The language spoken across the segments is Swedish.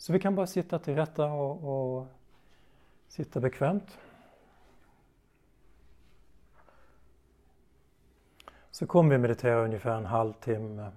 Så vi kan bara sitta till rätta och, och sitta bekvämt. Så kommer vi meditera ungefär en halvtimme.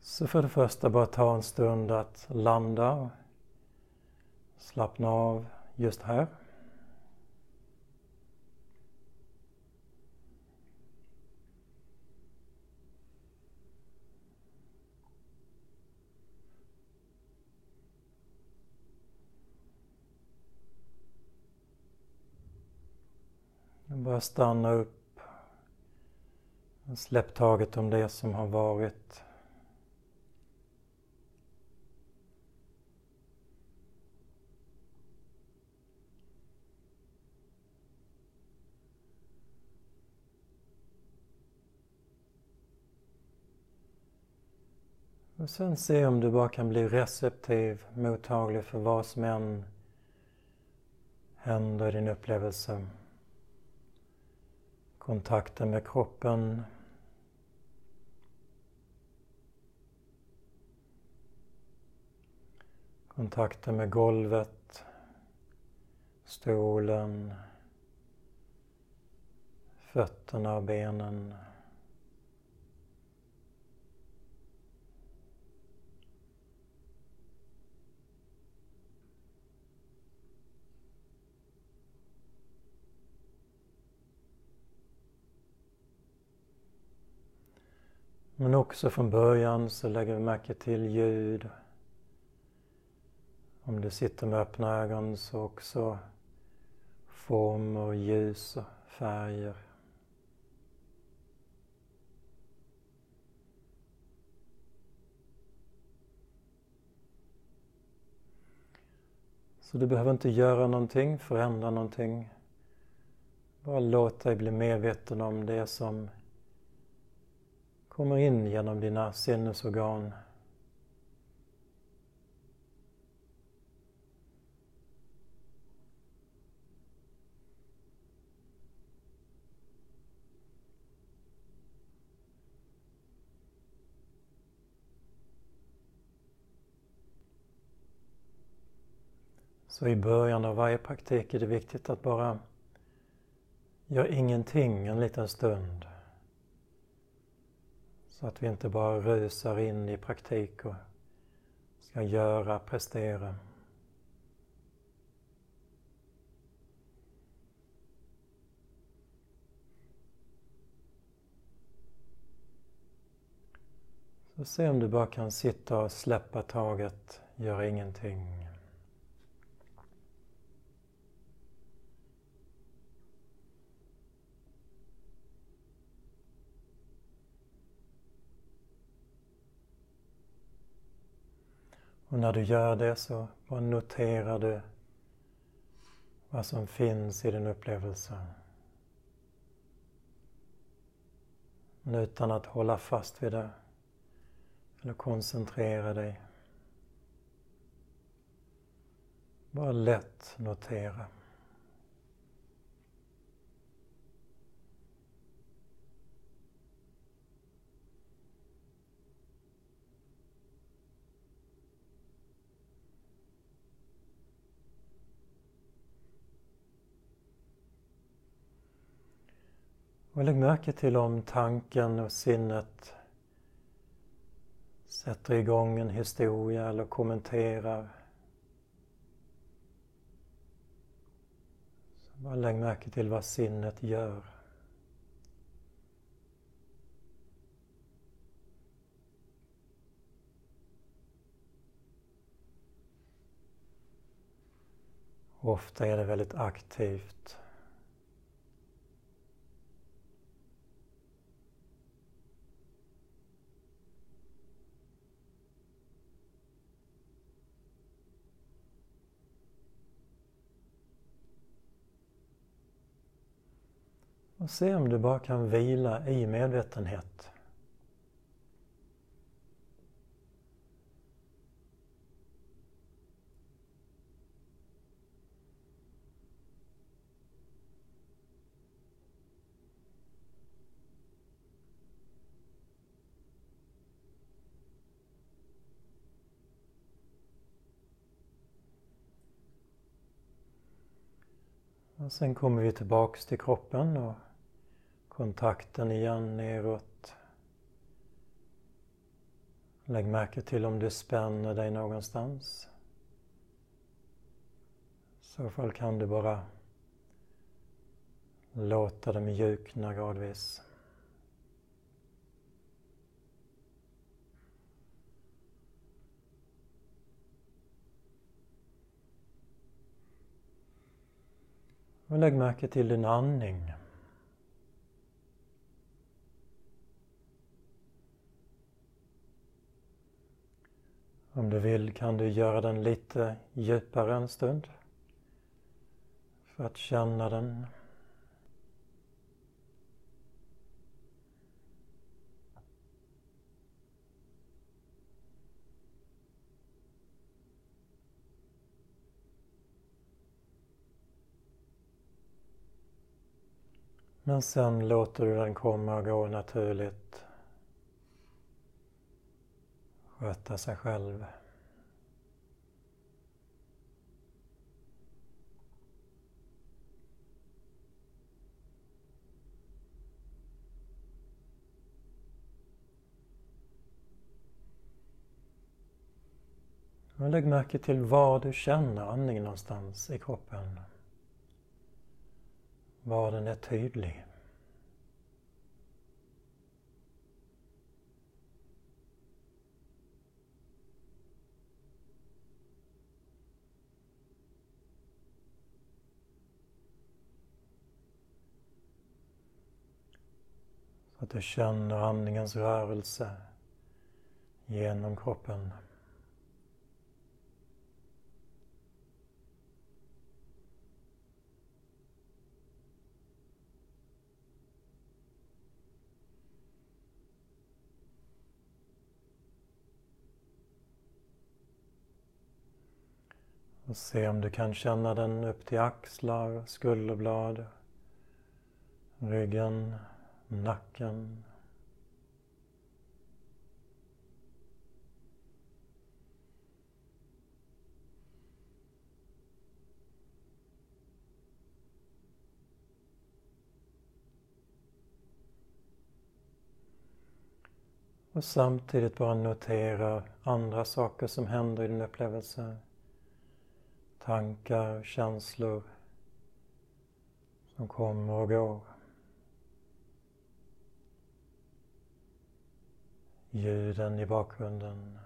Så för det första bara ta en stund att landa slappna av just här. Bara stanna upp. Släpp taget om det som har varit. Och sen se om du bara kan bli receptiv, mottaglig för vad som än händer i din upplevelse. Kontakten med kroppen. Kontakten med golvet, stolen, fötterna och benen. Men också från början så lägger vi märke till ljud. Om du sitter med öppna ögon så också former, ljus och färger. Så du behöver inte göra någonting, förändra någonting. Bara låt dig bli medveten om det som kommer in genom dina sinnesorgan. Så i början av varje praktik är det viktigt att bara göra ingenting en liten stund. Så att vi inte bara rusar in i praktik och ska göra, prestera. Så se om du bara kan sitta och släppa taget, göra ingenting. Och när du gör det så bara noterar du vad som finns i din upplevelse. Men utan att hålla fast vid det eller koncentrera dig. Bara lätt notera. Och lägg märke till om tanken och sinnet sätter igång en historia eller kommenterar. Så bara lägg märke till vad sinnet gör. Ofta är det väldigt aktivt. Och se om du bara kan vila i medvetenhet. Och sen kommer vi tillbaks till kroppen och kontakten igen neråt. Lägg märke till om du spänner dig någonstans. I så fall kan du bara låta det mjukna gradvis. Och lägg märke till din andning. Om du vill kan du göra den lite djupare en stund för att känna den. Men sen låter du den komma och gå naturligt. Sköta sig själv. Och lägg märke till var du känner andningen någonstans i kroppen var den är tydlig. Att du känner andningens rörelse genom kroppen. Och se om du kan känna den upp till axlar, skulderblad, ryggen, nacken. Och samtidigt bara notera andra saker som händer i din upplevelse tankar, känslor som kommer och går. Ljuden i bakgrunden.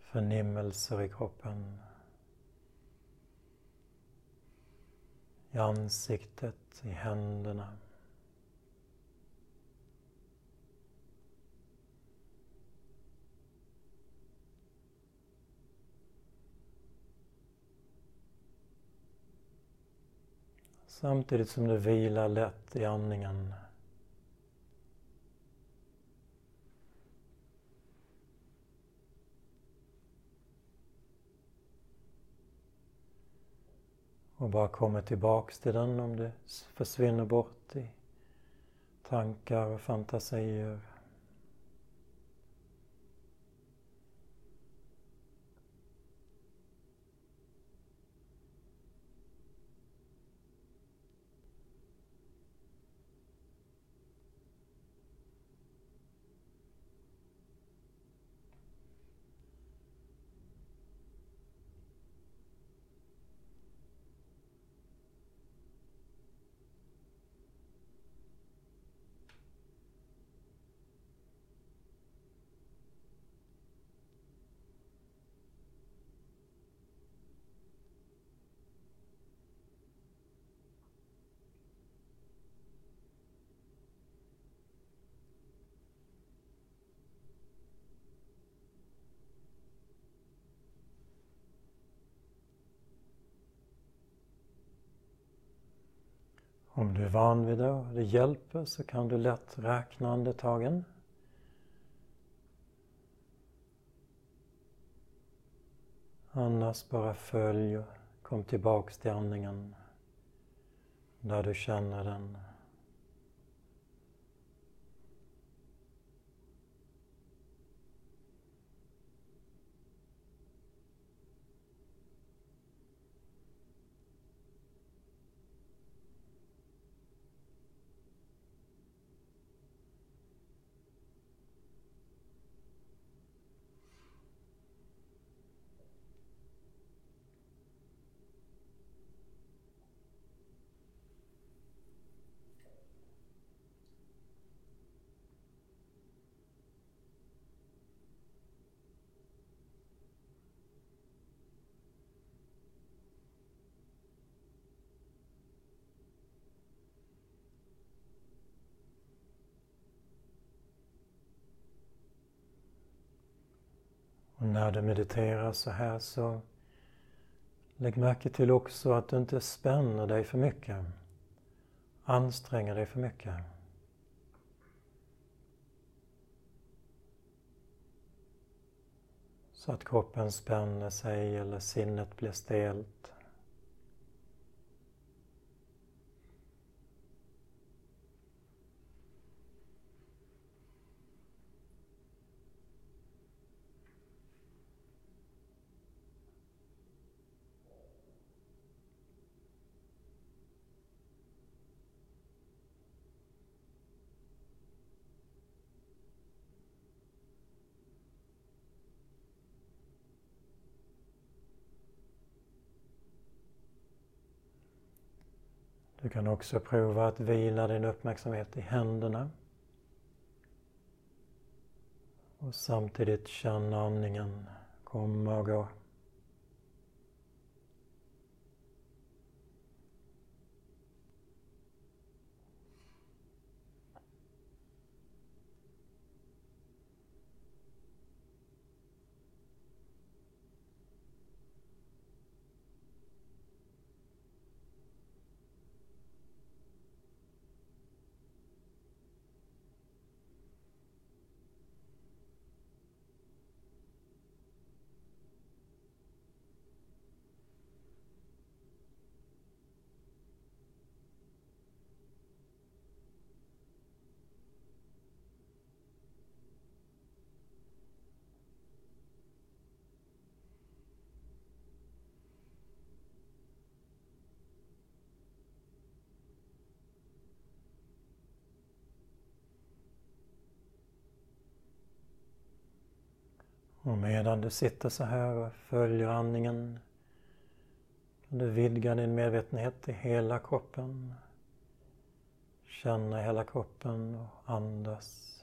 Förnimmelser i kroppen. I ansiktet, i händerna. Samtidigt som du vilar lätt i andningen. Och bara kommer tillbaks till den om du försvinner bort i tankar och fantasier. Om du är van vid det och det hjälper så kan du lätt räkna andetagen. Annars bara följ och kom tillbaks till andningen där du känner den. Och när du mediterar så här så lägg märke till också att du inte spänner dig för mycket, anstränger dig för mycket. Så att kroppen spänner sig eller sinnet blir stelt. Du kan också prova att vila din uppmärksamhet i händerna. Och samtidigt känna andningen komma och gå. Och medan du sitter så här och följer andningen kan du vidga din medvetenhet till hela kroppen. Känna hela kroppen och andas.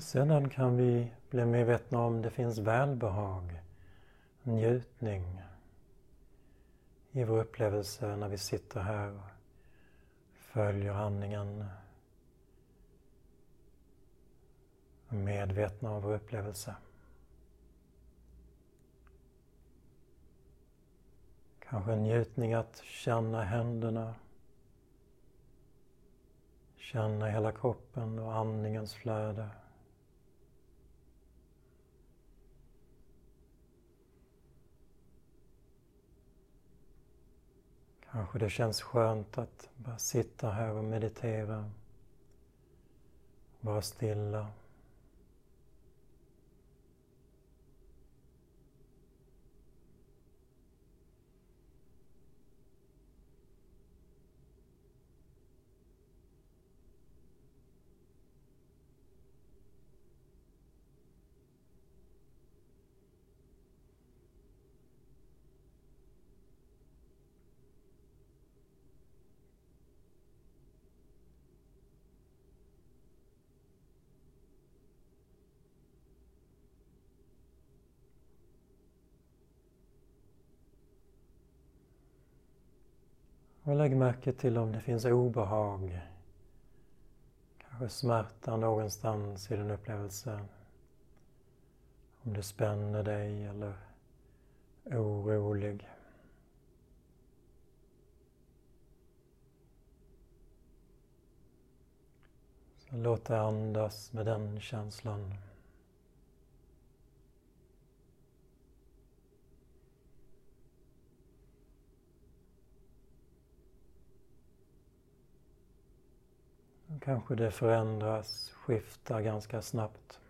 Och sedan kan vi bli medvetna om det finns välbehag, njutning i vår upplevelse när vi sitter här och följer andningen. Medvetna om vår upplevelse. Kanske en njutning att känna händerna Känna hela kroppen och andningens flöde. Kanske det känns skönt att bara sitta här och meditera. Vara stilla. Och lägg märke till om det finns obehag, kanske smärta någonstans i din upplevelse. Om du spänner dig eller är orolig. Så låt dig andas med den känslan. Kanske det förändras, skiftar ganska snabbt.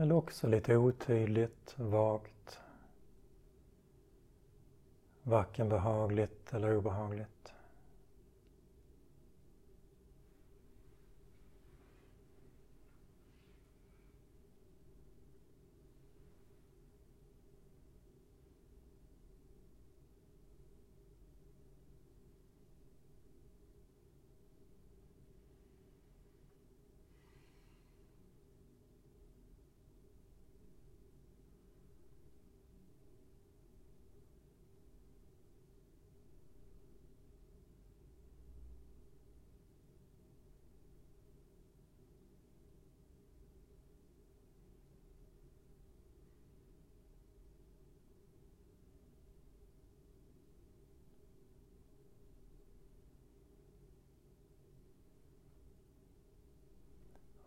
Eller också lite otydligt, vagt. Varken behagligt eller obehagligt.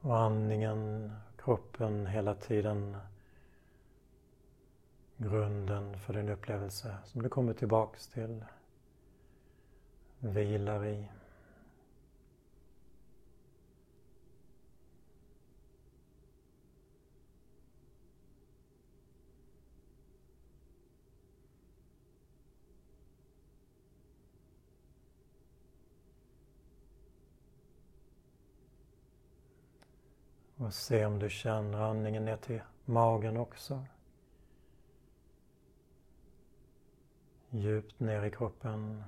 Och andningen, kroppen hela tiden grunden för din upplevelse som du kommer tillbaks till, vilar i. Och se om du känner andningen ner till magen också. Djupt ner i kroppen.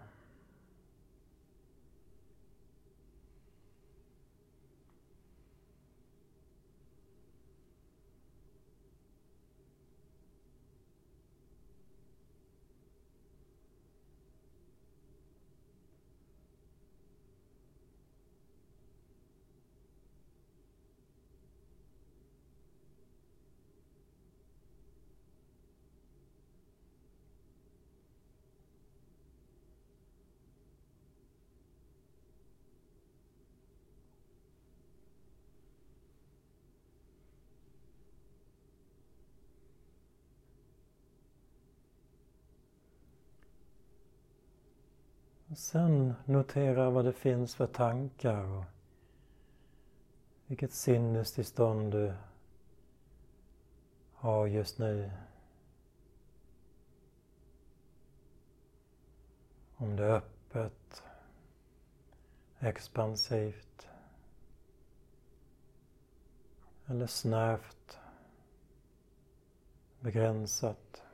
Sen notera vad det finns för tankar och vilket sinnestillstånd du har just nu. Om det är öppet, expansivt eller snävt, begränsat.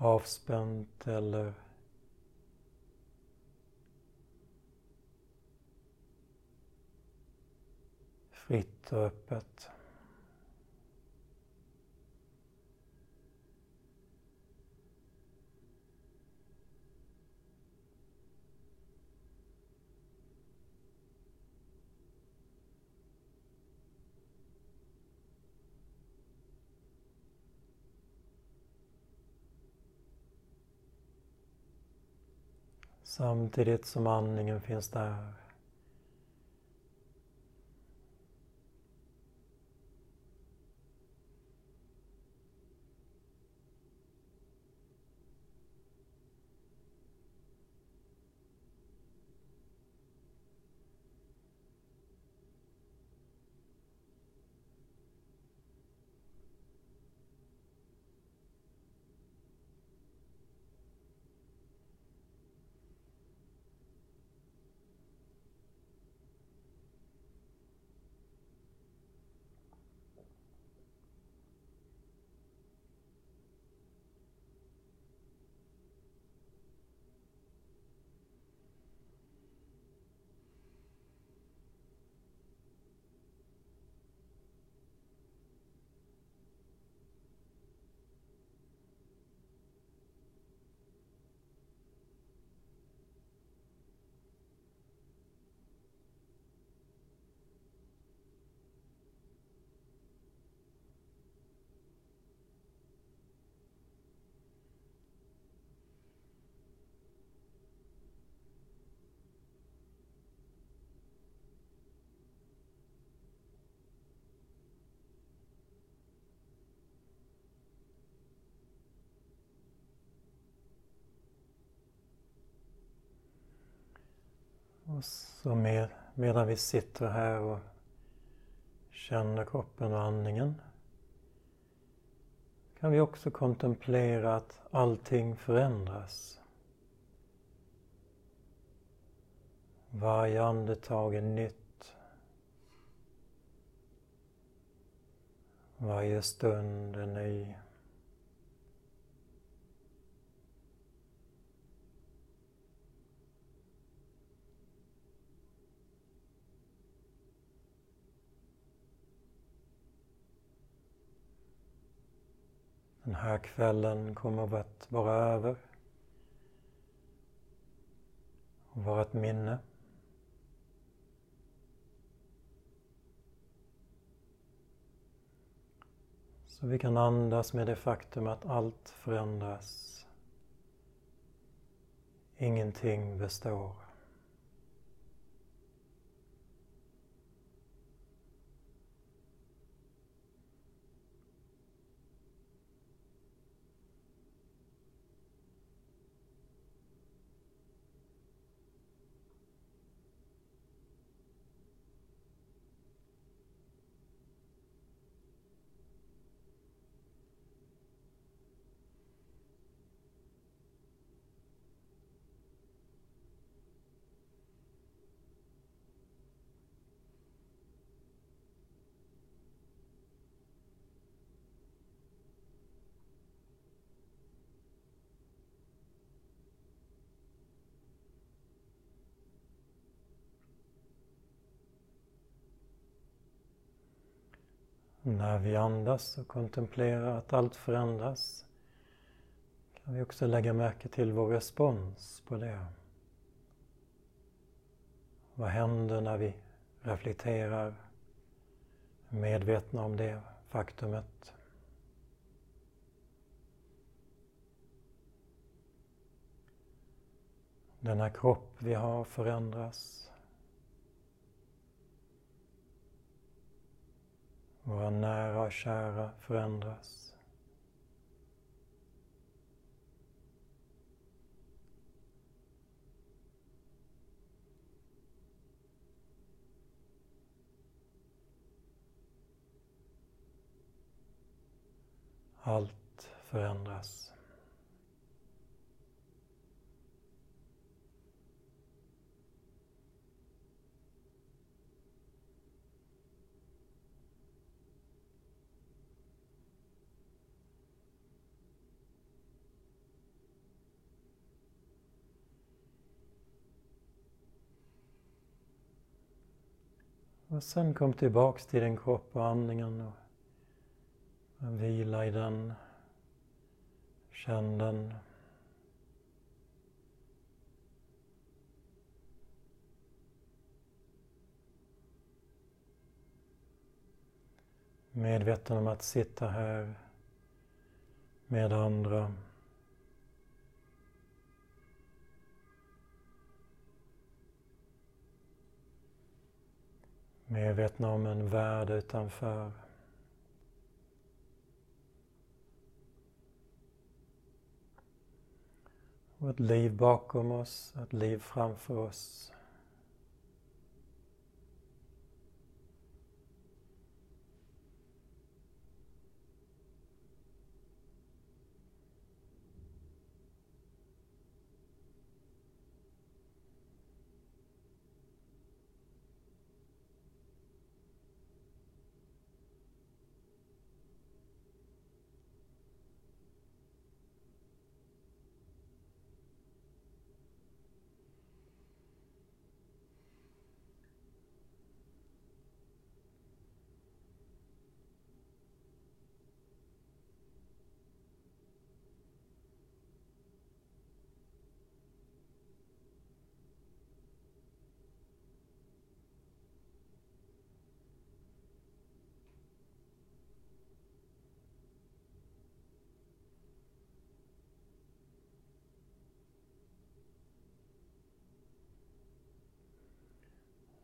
Avspänt eller fritt och öppet. Samtidigt som andningen finns där. Och så med, medan vi sitter här och känner kroppen och andningen kan vi också kontemplera att allting förändras. Varje andetag är nytt. Varje stund är ny. Den här kvällen kommer att vara över och vara ett minne. Så vi kan andas med det faktum att allt förändras. Ingenting består. När vi andas och kontemplerar att allt förändras kan vi också lägga märke till vår respons på det. Vad händer när vi reflekterar, medvetna om det faktumet? Denna kropp vi har förändras. Våra nära och kära förändras. Allt förändras. Och sen kom tillbaks till din kropp och andningen och vila i den. Känn den. Medveten om att sitta här med andra. Medvetna om en värld utanför. Och ett liv bakom oss, ett liv framför oss.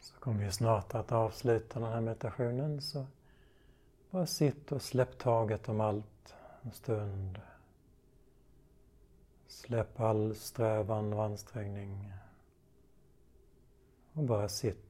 Så kommer vi snart att avsluta den här meditationen så bara sitt och släpp taget om allt en stund. Släpp all strävan och ansträngning. och bara sitt.